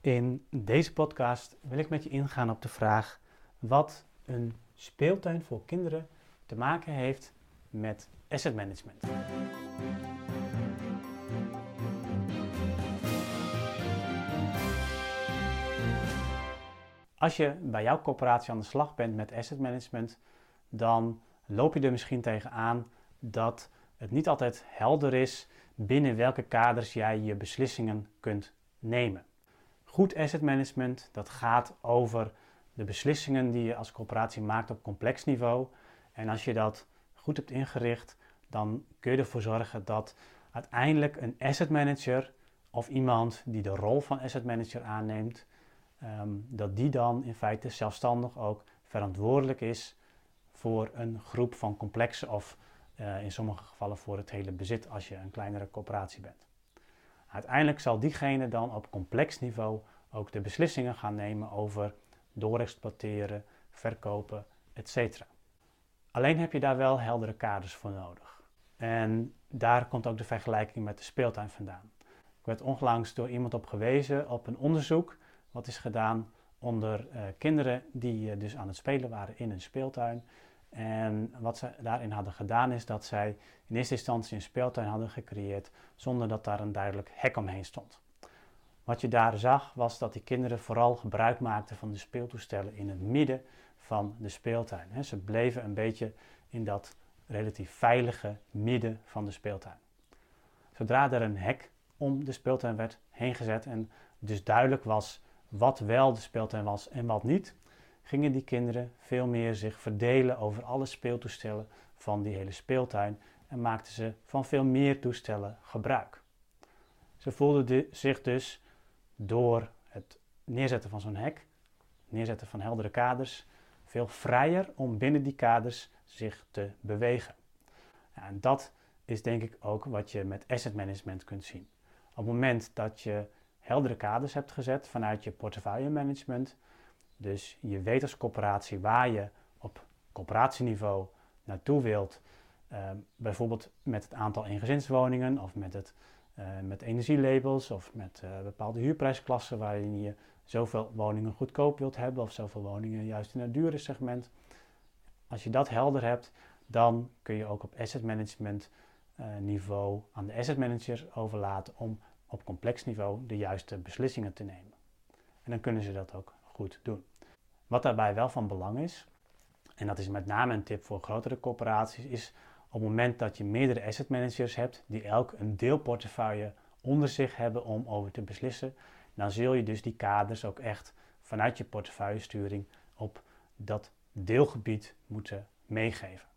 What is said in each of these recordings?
In deze podcast wil ik met je ingaan op de vraag wat een speeltuin voor kinderen te maken heeft met asset management. Als je bij jouw corporatie aan de slag bent met asset management, dan loop je er misschien tegenaan dat het niet altijd helder is binnen welke kaders jij je beslissingen kunt nemen. Goed asset management, dat gaat over de beslissingen die je als corporatie maakt op complex niveau. En als je dat goed hebt ingericht, dan kun je ervoor zorgen dat uiteindelijk een asset manager of iemand die de rol van asset manager aanneemt, ehm, dat die dan in feite zelfstandig ook verantwoordelijk is voor een groep van complexe of uh, in sommige gevallen voor het hele bezit als je een kleinere corporatie bent. Uiteindelijk zal diegene dan op complex niveau ook de beslissingen gaan nemen over doorexploiteren, verkopen, etc. Alleen heb je daar wel heldere kaders voor nodig. En daar komt ook de vergelijking met de speeltuin vandaan. Ik werd onlangs door iemand op gewezen op een onderzoek wat is gedaan onder uh, kinderen die uh, dus aan het spelen waren in een speeltuin. En wat ze daarin hadden gedaan is dat zij in eerste instantie een speeltuin hadden gecreëerd zonder dat daar een duidelijk hek omheen stond. Wat je daar zag was dat die kinderen vooral gebruik maakten van de speeltoestellen in het midden van de speeltuin. Ze bleven een beetje in dat relatief veilige midden van de speeltuin. Zodra er een hek om de speeltuin werd heen gezet en dus duidelijk was wat wel de speeltuin was en wat niet, gingen die kinderen veel meer zich verdelen over alle speeltoestellen van die hele speeltuin en maakten ze van veel meer toestellen gebruik. Ze voelden zich dus door het neerzetten van zo'n hek, neerzetten van heldere kaders, veel vrijer om binnen die kaders zich te bewegen. Ja, en dat is denk ik ook wat je met asset management kunt zien. Op het moment dat je heldere kaders hebt gezet vanuit je portefeuille management, dus je weet als corporatie waar je op corporatieniveau naartoe wilt. Uh, bijvoorbeeld met het aantal eengezinswoningen of met, het, uh, met energielabels of met uh, bepaalde huurprijsklassen waarin je zoveel woningen goedkoop wilt hebben of zoveel woningen juist in het dure segment. Als je dat helder hebt, dan kun je ook op asset management niveau aan de asset manager overlaten om op complex niveau de juiste beslissingen te nemen. En dan kunnen ze dat ook goed doen. Wat daarbij wel van belang is, en dat is met name een tip voor grotere corporaties, is op het moment dat je meerdere asset managers hebt die elk een deelportefeuille onder zich hebben om over te beslissen, dan zul je dus die kaders ook echt vanuit je portefeuillesturing op dat deelgebied moeten meegeven.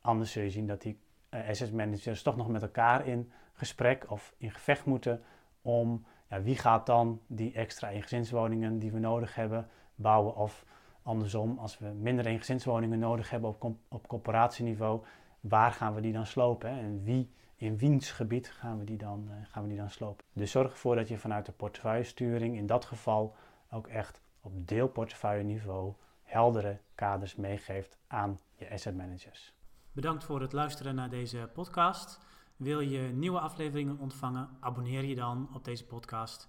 Anders zul je zien dat die uh, asset managers toch nog met elkaar in gesprek of in gevecht moeten om ja, wie gaat dan die extra eengezinswoningen die we nodig hebben bouwen of andersom, als we minder eengezinswoningen nodig hebben op, op corporatieniveau, waar gaan we die dan slopen en wie in wiens gebied gaan we, die dan, uh, gaan we die dan slopen. Dus zorg ervoor dat je vanuit de portefeuillesturing in dat geval ook echt op deelportefeuille niveau heldere kaders meegeeft aan je asset managers. Bedankt voor het luisteren naar deze podcast. Wil je nieuwe afleveringen ontvangen? Abonneer je dan op deze podcast.